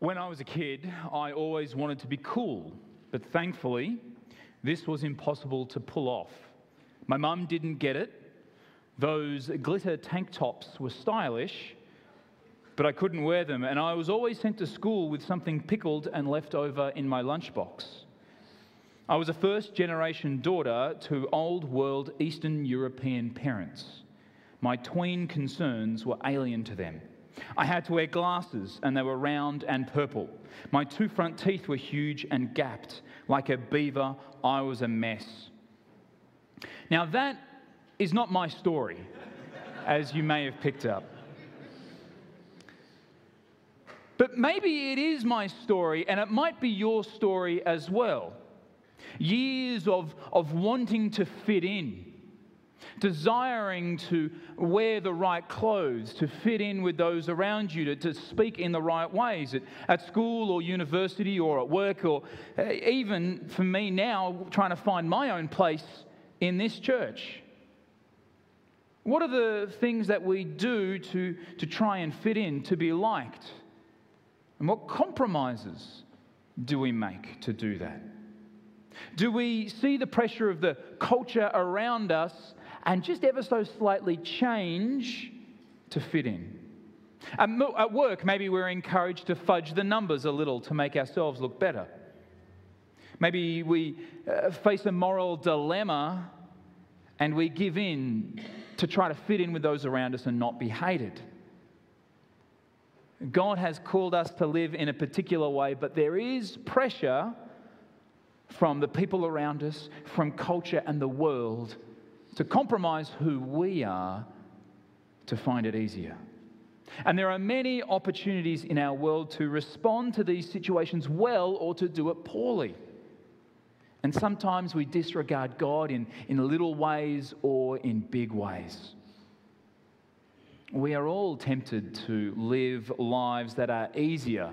When I was a kid, I always wanted to be cool, but thankfully, this was impossible to pull off. My mum didn't get it. Those glitter tank tops were stylish, but I couldn't wear them, and I was always sent to school with something pickled and left over in my lunchbox. I was a first generation daughter to old world Eastern European parents. My tween concerns were alien to them. I had to wear glasses, and they were round and purple. My two front teeth were huge and gapped. Like a beaver, I was a mess. Now, that is not my story, as you may have picked up. But maybe it is my story, and it might be your story as well. Years of, of wanting to fit in desiring to wear the right clothes, to fit in with those around you, to, to speak in the right ways at, at school or university or at work, or uh, even for me now, trying to find my own place in this church. What are the things that we do to, to try and fit in, to be liked? And what compromises do we make to do that? Do we see the pressure of the culture around us and just ever so slightly change to fit in. At work, maybe we're encouraged to fudge the numbers a little to make ourselves look better. Maybe we uh, face a moral dilemma and we give in to try to fit in with those around us and not be hated. God has called us to live in a particular way, but there is pressure from the people around us, from culture and the world to compromise who we are to find it easier. And there are many opportunities in our world to respond to these situations well or to do it poorly. And sometimes we disregard God in, in little ways or in big ways. We are all tempted to live lives that are easier,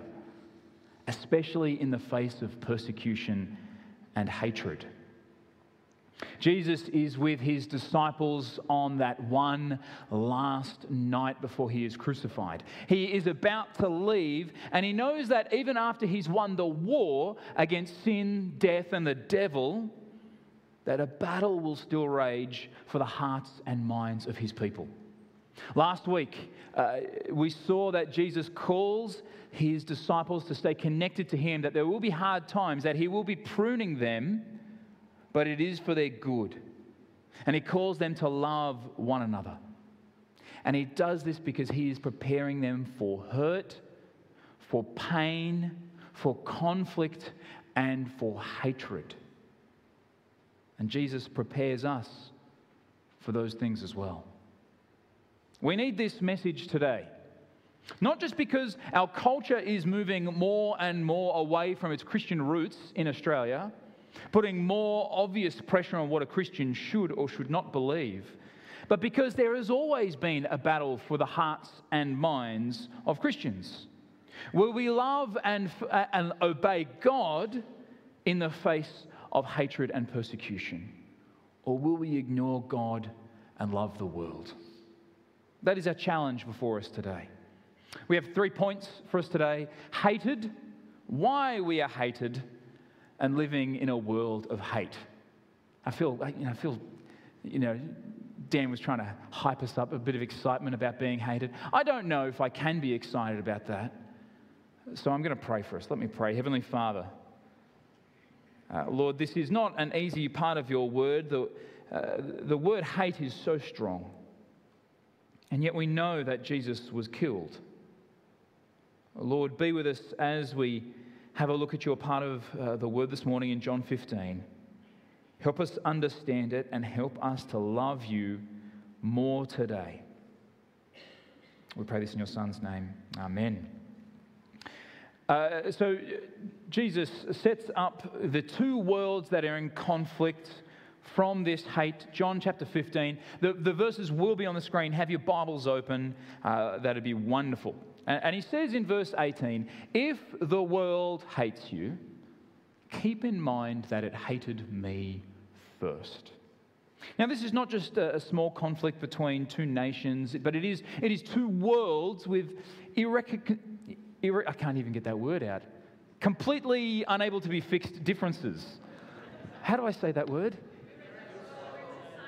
especially in the face of persecution and hatred. Jesus is with his disciples on that one last night before he is crucified. He is about to leave, and he knows that even after he's won the war against sin, death, and the devil, that a battle will still rage for the hearts and minds of his people. Last week, uh, we saw that Jesus calls his disciples to stay connected to him, that there will be hard times, that he will be pruning them but it is for their good. And he calls them to love one another. And he does this because he is preparing them for hurt, for pain, for conflict, and for hatred. And Jesus prepares us for those things as well. We need this message today. Not just because our culture is moving more and more away from its Christian roots in Australia putting more obvious pressure on what a Christian should or should not believe, but because there has always been a battle for the hearts and minds of Christians. Will we love and, uh, and obey God in the face of hatred and persecution? Or will we ignore God and love the world? That is our challenge before us today. We have three points for us today hated, why we are hated, and living in a world of hate. I feel, you know, I feel, you know, Dan was trying to hype us up a bit of excitement about being hated. I don't know if I can be excited about that. So I'm going to pray for us. Let me pray. Heavenly Father, uh, Lord, this is not an easy part of your word. The, uh, the word hate is so strong. And yet we know that Jesus was killed. Lord, be with us as we have a look at your part of uh, the word this morning in John 15. Help us understand it and help us to love you more today. We pray this in your Son's name. Amen. Uh, so, Jesus sets up the two worlds that are in conflict from this hate. John chapter 15. The, the verses will be on the screen. Have your Bibles open. Uh, that'd be wonderful. And he says in verse 18, if the world hates you, keep in mind that it hated me first. Now, this is not just a, small conflict between two nations, but it is, it is two worlds with irreconcilable I can't even get that word out. Completely unable to be fixed differences. How do I say that word?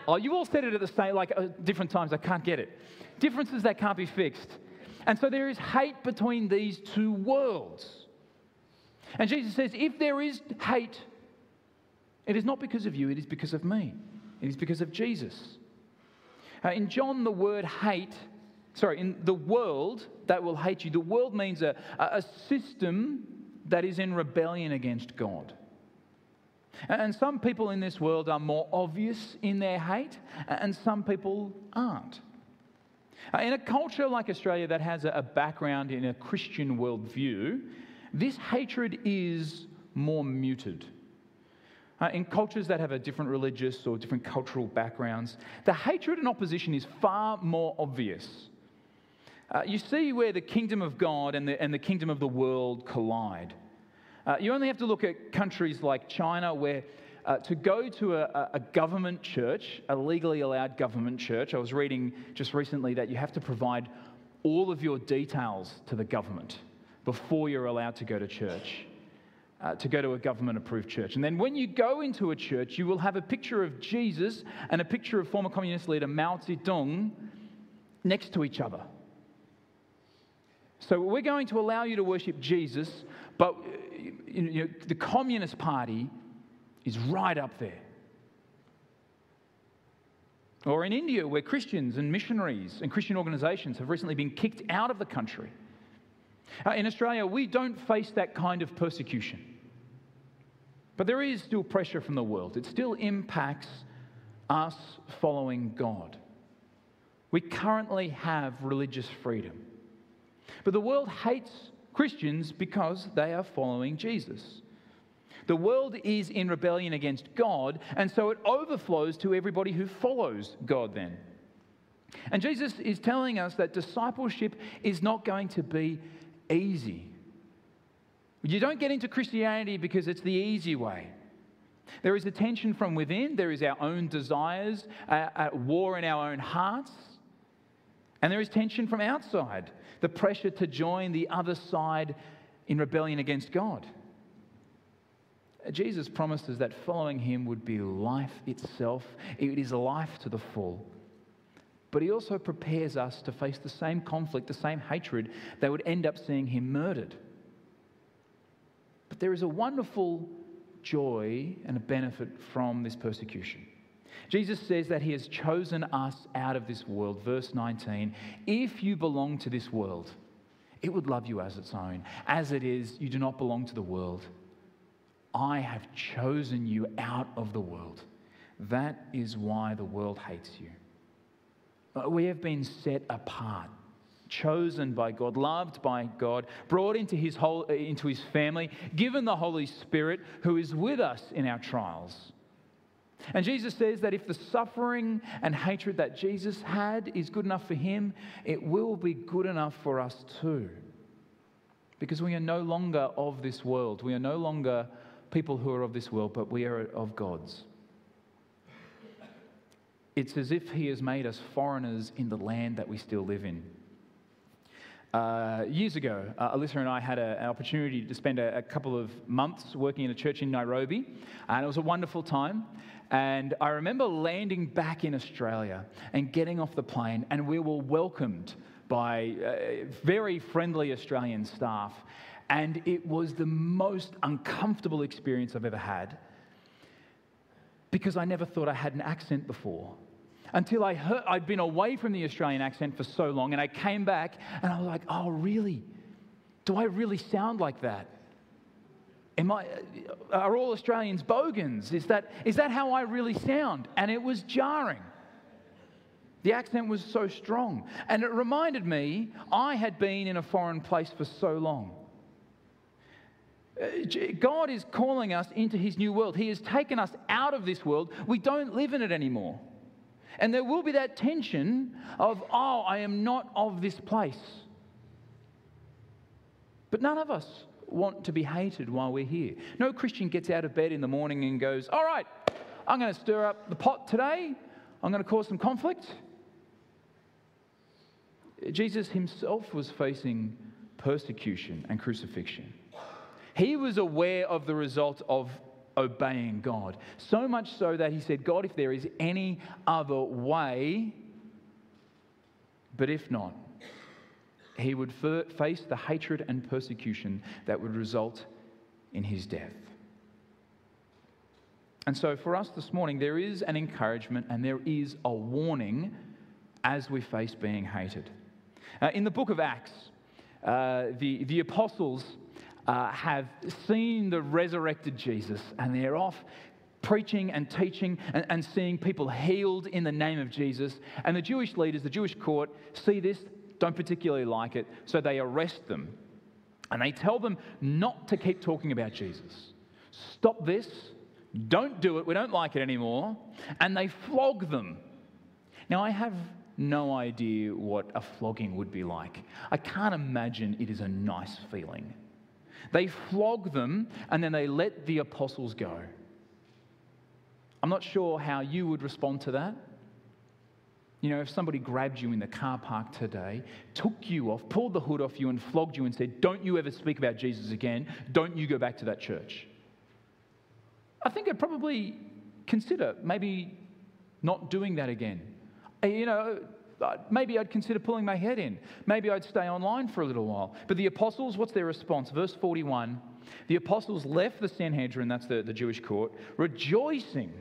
Oh, you all said it at the same, like uh, different times. I can't get it. Differences that can't be fixed. And so there is hate between these two worlds. And Jesus says, if there is hate, it is not because of you, it is because of me. It is because of Jesus. Uh, in John, the word hate, sorry, in the world that will hate you, the world means a, a system that is in rebellion against God. And some people in this world are more obvious in their hate, and some people aren't. Uh, in a culture like Australia that has a background in a Christian worldview, this hatred is more muted. Uh, in cultures that have a different religious or different cultural backgrounds, the hatred and opposition is far more obvious. Uh, you see where the kingdom of God and the, and the kingdom of the world collide. Uh, you only have to look at countries like China, where uh, to go to a, a, government church, a legally allowed government church, I was reading just recently that you have to provide all of your details to the government before you're allowed to go to church uh, to go to a government approved church. And then when you go into a church, you will have a picture of Jesus and a picture of former communist leader Mao Zedong next to each other. So we're going to allow you to worship Jesus, but you know, the Communist Party is right up there. Or in India, where Christians and missionaries and Christian organizations have recently been kicked out of the country uh, in Australia, we don't face that kind of persecution. But there is still pressure from the world, it still impacts us following God. We currently have religious freedom. But the world hates Christians because they are following Jesus. The world is in rebellion against God, and so it overflows to everybody who follows God then. And Jesus is telling us that discipleship is not going to be easy. You don't get into Christianity because it's the easy way. There is a tension from within, there is our own desires uh, at war in our own hearts, and there is tension from outside the pressure to join the other side in rebellion against God. Jesus promises that following him would be life itself, it is life to the full. But he also prepares us to face the same conflict, the same hatred that would end up seeing him murdered. But there is a wonderful joy and a benefit from this persecution. Jesus says that he has chosen us out of this world. Verse 19 If you belong to this world, it would love you as its own. As it is, you do not belong to the world. I have chosen you out of the world. That is why the world hates you. Uh, we have been set apart, chosen by God, loved by God, brought into his, whole, uh, into his family, given the Holy Spirit who is with us in our trials. And Jesus says that if the suffering and hatred that Jesus had is good enough for him, it will be good enough for us too. Because we are no longer of this world. We are no longer people who are of this world, but we are of God's. It's as if He has made us foreigners in the land that we still live in. Uh, years ago, uh, Alyssa and I had a, an opportunity to spend a, a, couple of months working in a church in Nairobi, and it was a wonderful time. And I remember landing back in Australia and getting off the plane, and we were welcomed by uh, very friendly Australian staff. And it was the most uncomfortable experience I've ever had because I never thought I had an accent before until I heard, I'd been away from the Australian accent for so long, and I came back and I was like, oh, really? Do I really sound like that? Am I, are all Australians bogans? Is that, is that how I really sound? And it was jarring. The accent was so strong. And it reminded me I had been in a foreign place for so long. Uh, God is calling us into his new world. He has taken us out of this world. We don't live in it anymore. And there will be that tension of, oh, I am not of this place. But none of us want to be hated while we're here. No Christian gets out of bed in the morning and goes, all right, I'm going to stir up the pot today. I'm going to cause some conflict. Jesus himself was facing persecution, and crucifixion. He was aware of the result of obeying God. So much so that he said, God, if there is any other way, but if not, he would face the hatred and persecution that would result in his death. And so, for us this morning, there is an encouragement and there is a warning as we face being hated. Uh, in the book of Acts, uh, the, the apostles uh, have seen the resurrected Jesus and they're off preaching and teaching and, and seeing people healed in the name of Jesus. And the Jewish leaders, the Jewish court, see this, don't particularly like it, so they arrest them. And they tell them not to keep talking about Jesus. Stop this. Don't do it. We don't like it anymore. And they flog them. Now, I have no idea what a flogging would be like. I can't imagine it is a nice feeling. They flog them and then they let the apostles go. I'm not sure how you would respond to that. You know, if somebody grabbed you in the car park today, took you off, pulled the hood off you, and flogged you and said, Don't you ever speak about Jesus again, don't you go back to that church. I think I'd probably consider maybe not doing that again. You know, uh, maybe I'd consider pulling my head in. Maybe I'd stay online for a little while. But the apostles, what's their response? Verse 41 the apostles left the Sanhedrin, that's the, the Jewish court, rejoicing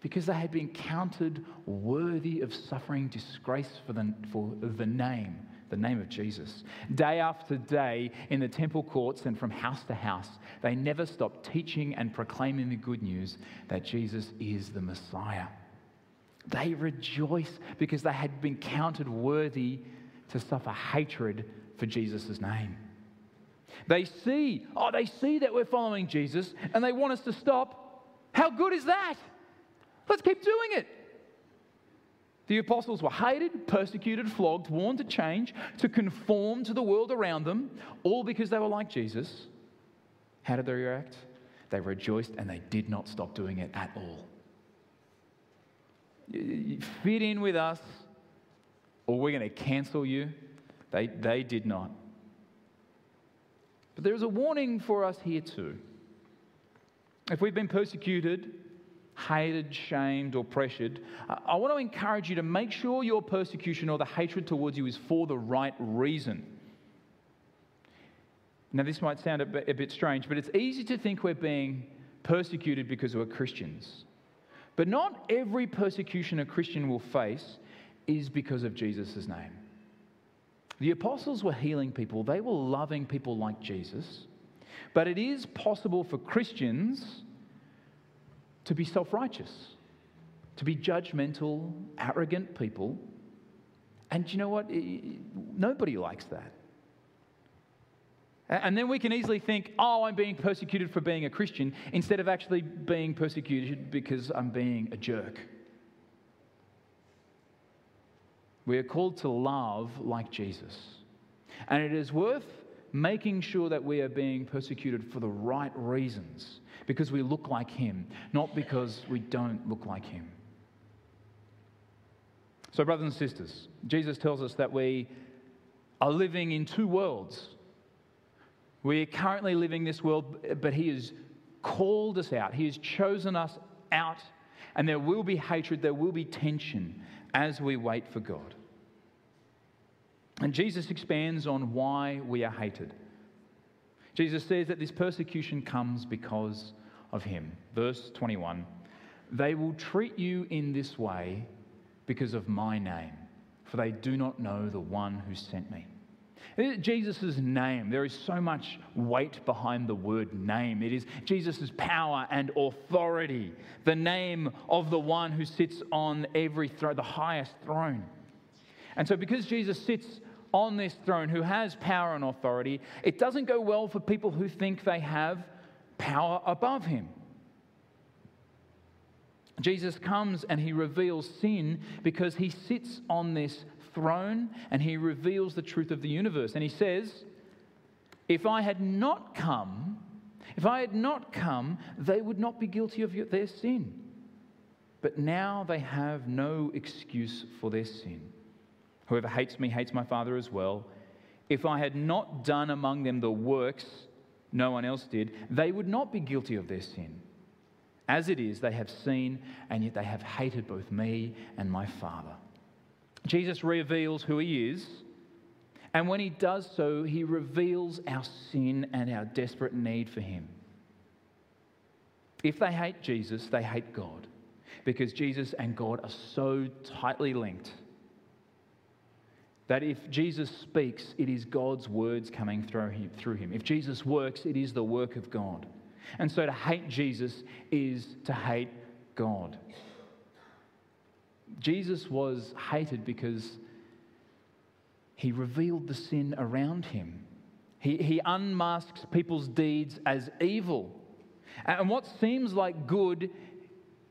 because they had been counted worthy of suffering disgrace for the, for the name, the name of Jesus. Day after day in the temple courts and from house to house, they never stopped teaching and proclaiming the good news that Jesus is the Messiah. They rejoice because they had been counted worthy to suffer hatred for Jesus' name. They see, oh, they see that we're following Jesus and they want us to stop. How good is that? Let's keep doing it. The apostles were hated, persecuted, flogged, warned to change, to conform to the world around them, all because they were like Jesus. How did they react? They rejoiced and they did not stop doing it at all fit in with us or we're going to cancel you. They, they did not. But there's a warning for us here too. If we've been persecuted, hated, shamed, or pressured, I want to encourage you to make sure your persecution or the hatred towards you is for the right reason. Now, this might sound a bit, a bit strange, but it's easy to think we're being persecuted because we're Christians. But not every persecution a Christian will face is because of Jesus' name. The apostles were healing people, they were loving people like Jesus. But it is possible for Christians to be self righteous, to be judgmental, arrogant people. And you know what? Nobody likes that. And then we can easily think, oh, I'm being persecuted for being a Christian, instead of actually being persecuted because I'm being a jerk. We are called to love like Jesus. And it is worth making sure that we are being persecuted for the right reasons, because we look like Him, not because we don't look like Him. So, brothers and sisters, Jesus tells us that we are living in two worlds we are currently living this world, but He has called us out. He has chosen us out, and there will be hatred, there will be tension as we wait for God. And Jesus expands on why we are hated. Jesus says that this persecution comes because of Him. Verse 21 They will treat you in this way because of my name, for they do not know the one who sent me. Jesus' name, there is so much weight behind the word name. It is Jesus' power and authority, the name of the one who sits on every throne, the highest throne. And so, because Jesus sits on this throne, who has power and authority, it doesn't go well for people who think they have power above him. Jesus comes and he reveals sin because he sits on this throne and he reveals the truth of the universe. And he says, If I had not come, if I had not come, they would not be guilty of their sin. But now they have no excuse for their sin. Whoever hates me hates my Father as well. if I had not done among them the works no one else did, they would not be guilty of their sin. As it is, they have seen, and yet they have hated both me and my Father. Jesus reveals who he is, and when he does so, he reveals our sin and our desperate need for him. If they hate Jesus, they hate God, because Jesus and God are so tightly linked that if Jesus speaks, it is God's words coming through him. If Jesus works, it is the work of God. And so to hate Jesus is to hate God. Jesus was hated because he revealed the sin around him. He, he unmasks people's deeds as evil. And what seems like good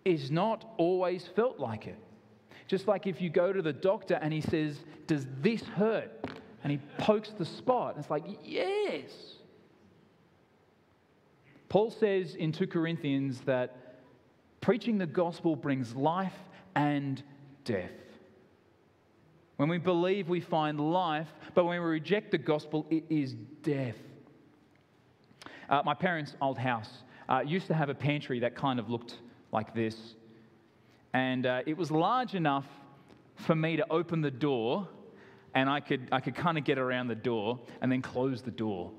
is not always felt like it. Just like if you go to the doctor and he says, Does this hurt? And he pokes the spot. It's like, Yes. Paul says in 2 Corinthians that preaching the gospel brings life and death. When we believe, we find life, but when we reject the gospel, it is death. Uh, my parents' old house uh, used to have a pantry that kind of looked like this. And uh, it was large enough for me to open the door, and I could, I could kind of get around the door and then close the door.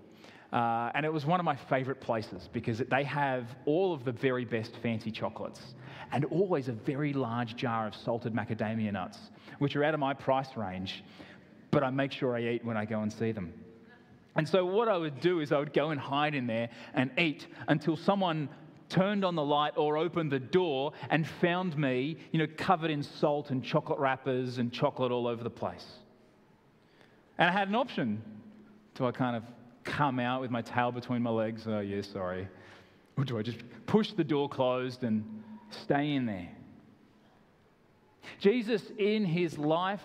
Uh, and it was one of my favorite places because they have all of the very best fancy chocolates and always a very large jar of salted macadamia nuts, which are out of my price range, but I make sure I eat when I go and see them. And so, what I would do is I would go and hide in there and eat until someone turned on the light or opened the door and found me, you know, covered in salt and chocolate wrappers and chocolate all over the place. And I had an option. Do I kind of come out with my tail between my legs? Oh, yeah, sorry. Or do I just push the door closed and stay in there? Jesus, in his life,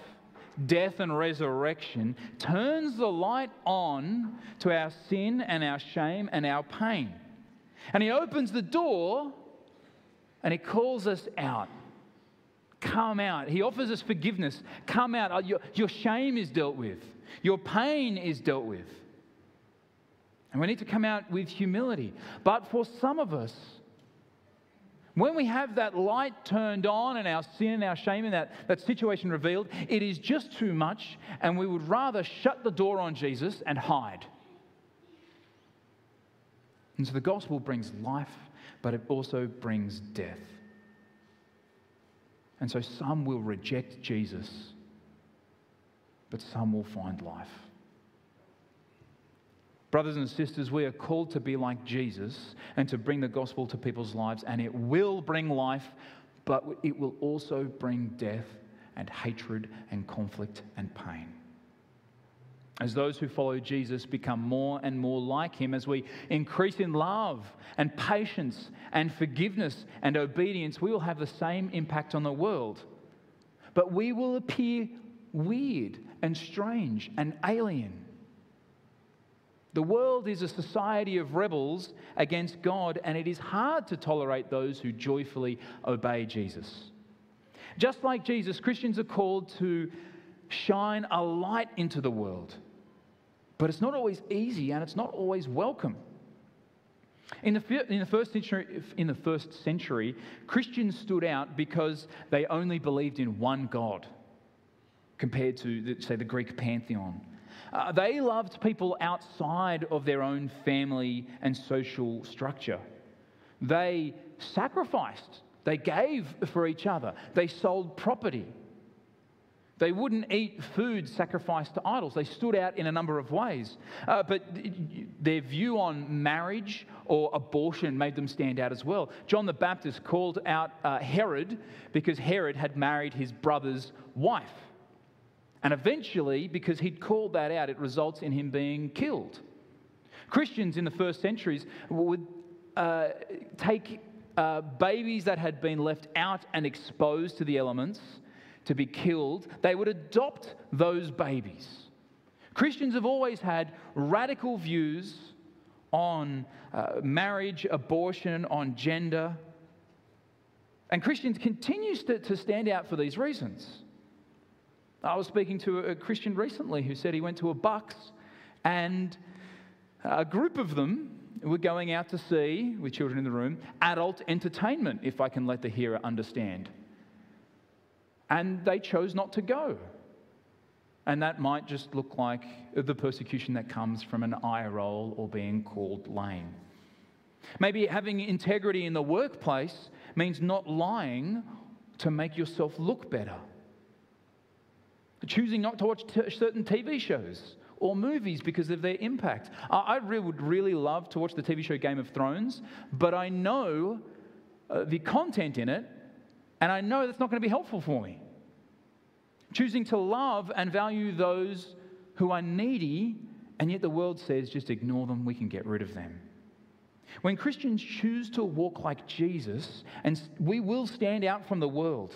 death, and resurrection, turns the light on to our sin and our shame and our pain. And he opens the door and he calls us out. Come out. He offers us forgiveness. Come out. Uh, your, your shame is dealt with, your pain is dealt with. And we need to come out with humility. But for some of us, when we have that light turned on and our sin and our shame and that, that situation revealed, it is just too much, and we would rather shut the door on Jesus and hide. And so the gospel brings life, but it also brings death. And so some will reject Jesus, but some will find life. Brothers and sisters, we are called to be like Jesus and to bring the gospel to people's lives, and it will bring life, but it will also bring death and hatred and conflict and pain as those who follow Jesus become more and more like him, as we increase in love and patience and forgiveness and obedience, we will have the same impact on the world. But we will appear weird and strange and alien. The world is a society of rebels against God, and it is hard to tolerate those who joyfully obey Jesus. Just like Jesus, Christians are called to shine a light into the world but it's not always easy and it's not always welcome. In the, in, the first century, in the first century, Christians stood out because they only believed in one God compared to, say, the Greek pantheon. Uh, they loved people outside of their own family and social structure. They sacrificed, they gave for each other, they sold property. They wouldn't eat food sacrificed to idols. They stood out in a number of ways. Uh, but their view on marriage or abortion made them stand out as well. John the Baptist called out uh, Herod because Herod had married his brother's wife. And eventually, because he'd called that out, it results in him being killed. Christians in the first centuries would uh, take uh, babies that had been left out and exposed to the elements to be killed, they would adopt those babies. Christians have always had radical views on uh, marriage, abortion, on gender. And Christians continues to, to stand out for these reasons. I was speaking to a Christian recently who said he went to a Bucks And a group of them were going out to see, with children in the room, adult entertainment, if I can let the hearer understand. And they chose not to go. And that might just look like the persecution that comes from an eye roll or being called lame. Maybe having integrity in the workplace means not lying to make yourself look better. Choosing not to watch t- certain TV shows or movies because of their impact. I really, would really love to watch the TV show Game of Thrones, but I know uh, the content in it, and I know that's not going to be helpful for me. Choosing to love and value those who are needy, and yet the world says just ignore them, we can get rid of them. When Christians choose to walk like Jesus, and we will stand out from the world.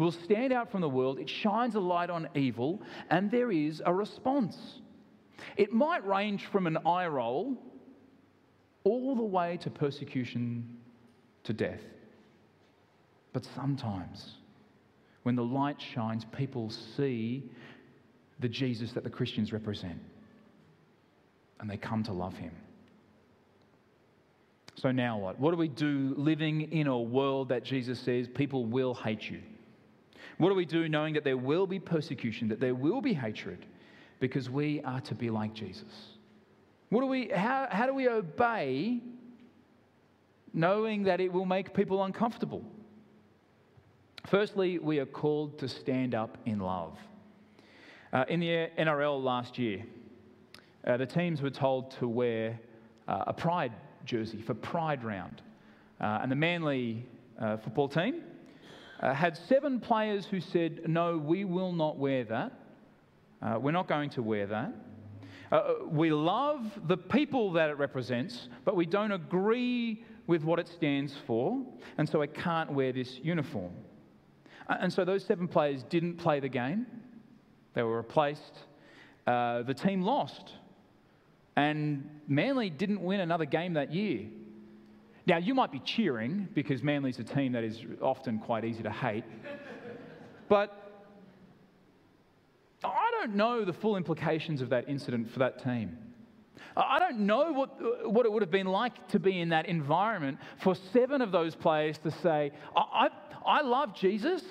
We'll stand out from the world, it shines a light on evil, and there is a response. It might range from an eye roll all the way to persecution to death. But sometimes, when the light shines, people see the Jesus that the Christians represent, and they come to love him. So, now what? What do we do living in a world that Jesus says people will hate you? What do we do knowing that there will be persecution, that there will be hatred, because we are to be like Jesus? What do we, how, how do we obey knowing that it will make people uncomfortable? Firstly, we are called to stand up in love. Uh, in the NRL last year, uh, the teams were told to wear uh, a pride jersey for Pride Round. Uh, and the Manly uh, football team uh, had seven players who said, No, we will not wear that. Uh, we're not going to wear that. Uh, uh, we love the people that it represents, but we don't agree with what it stands for, and so I can't wear this uniform. Uh, and so those seven players didn't play the game, they were replaced. Uh, the team lost, and Manly didn't win another game that year. Now, you might be cheering because Manly's a team that is often quite easy to hate. But I don't know the full implications of that incident for that team. I don't know what, what it would have been like to be in that environment for seven of those players to say, I, I, I love Jesus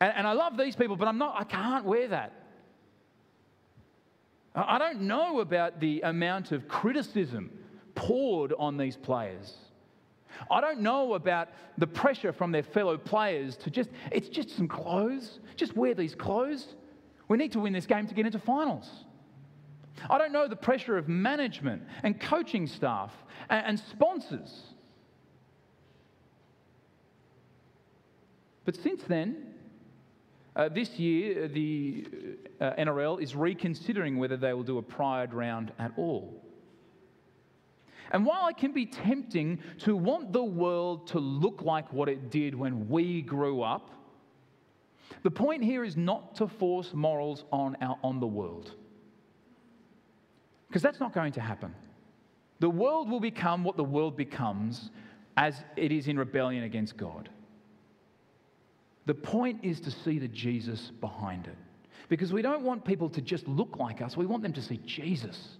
and, and I love these people, but I'm not, I can't wear that. I don't know about the amount of criticism poured on these players. I don't know about the pressure from their fellow players to just, it's just some clothes, just wear these clothes. We need to win this game to get into finals. I don't know the pressure of management and coaching staff and, and sponsors. But since then, uh, this year, the uh, NRL is reconsidering whether they will do a pride round at all. And while it can be tempting to want the world to look like what it did when we grew up, the point here is not to force morals on, our, on the world. Because that's not going to happen. The world will become what the world becomes as it is in rebellion against God. The point is to see the Jesus behind it. Because we don't want people to just look like us, we want them to see Jesus.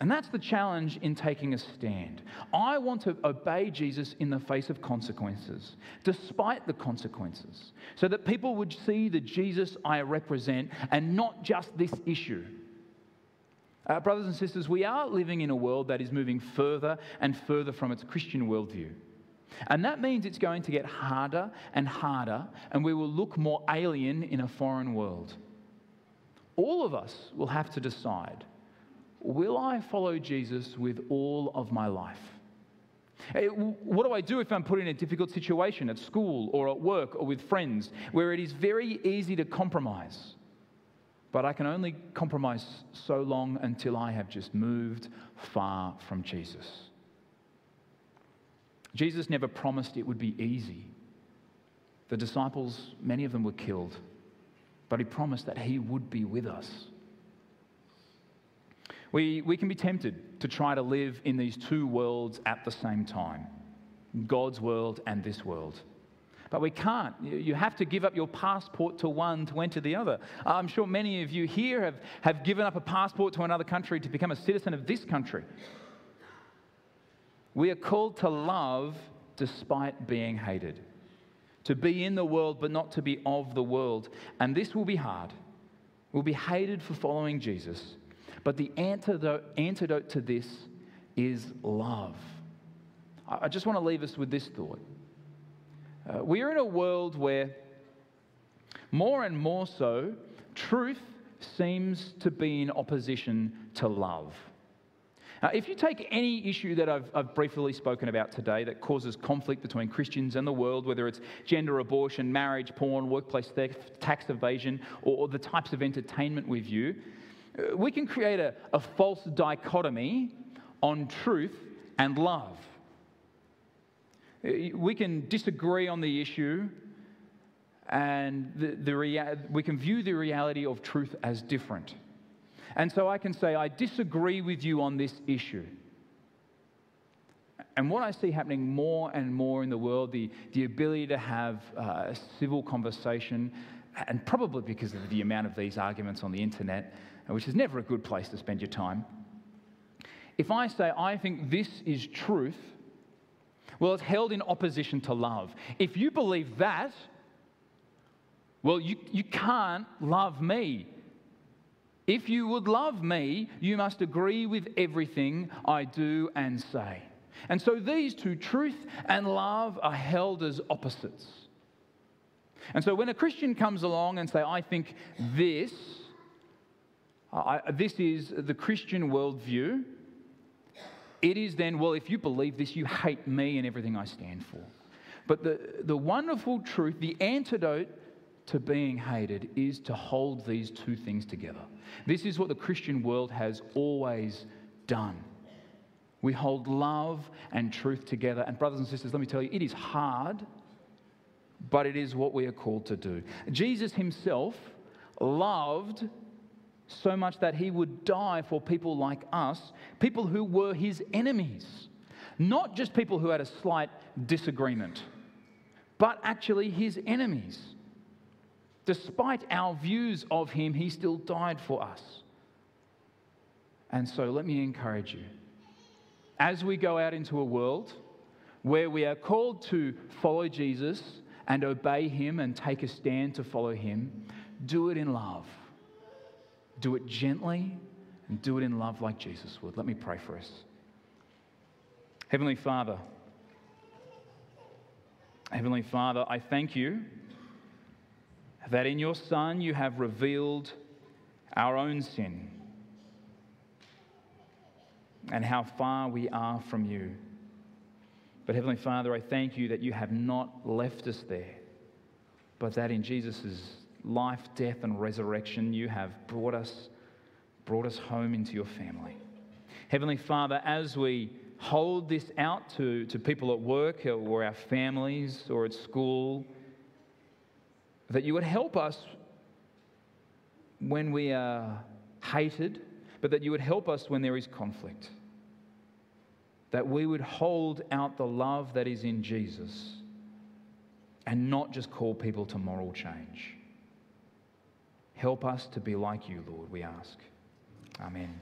And that's the challenge in taking a stand. I want to obey Jesus in the face of consequences, despite the consequences, so that people would see the Jesus I represent and not just this issue. Uh, brothers and sisters, we are living in a world that is moving further and further from its Christian worldview. And that means it's going to get harder and harder, and we will look more alien in a foreign world. All of us will have to decide Will I follow Jesus with all of my life? Eh, what do I do if I'm put in a difficult situation at school or at work or with friends where it is very easy to compromise? But I can only compromise so long until I have just moved far from Jesus. Jesus never promised it would be easy. The disciples, many of them were killed, but he promised that he would be with us. We, we can be tempted to try to live in these two worlds at the same time God's world and this world. But we can't. You have to give up your passport to one to enter the other. I'm sure many of you here have, have given up a passport to another country to become a citizen of this country. We are called to love despite being hated, to be in the world but not to be of the world. And this will be hard. We'll be hated for following Jesus. But the antidote, antidote to this is love. I just want to leave us with this thought. Uh, we are in a world where, more and more so, truth seems to be in opposition to love. If you take any issue that I've, I've, briefly spoken about today that causes conflict between Christians and the world, whether it's gender abortion, marriage, porn, workplace theft, tax evasion, or, or the types of entertainment we view, we can create a, a false dichotomy on truth and love. We can disagree on the issue, and the, the rea- we can view the reality of truth as different. And so I can say, I disagree with you on this issue. And what I see happening more and more in the world, the, the ability to have uh, a civil conversation, and probably because of the amount of these arguments on the internet, which is never a good place to spend your time. If I say, I think this is truth, well, it's held in opposition to love. If you believe that, well, you, you can't love me. If you would love me, you must agree with everything I do and say. And so these two, truth and love, are held as opposites. And so when a Christian comes along and say, I think this, I, this is the Christian worldview, it is then, well, if you believe this, you hate me and everything I stand for. But the, the wonderful truth, the antidote to being hated, is to hold these two things together. This is what the Christian world has always done. We hold love and truth together. And, brothers and sisters, let me tell you, it is hard, but it is what we are called to do. Jesus himself loved so much that he would die for people like us, people who were his enemies. Not just people who had a slight disagreement, but actually his enemies. Despite our views of him, he still died for us. And so let me encourage you. As we go out into a world where we are called to follow Jesus and obey him and take a stand to follow him, do it in love. Do it gently and do it in love like Jesus would. Let me pray for us. Heavenly Father, Heavenly Father, I thank you that in your Son you have revealed our own sin and how far we are from you. But Heavenly Father, I thank you that you have not left us there, but that in Jesus' life, death, and resurrection, you have brought us, brought us home into your family. Heavenly Father, as we hold this out to, to people at work or our families or at school, that you would help us when we are hated, but that you would help us when there is conflict. That we would hold out the love that is in Jesus and not just call people to moral change. Help us to be like you, Lord, we ask. Amen.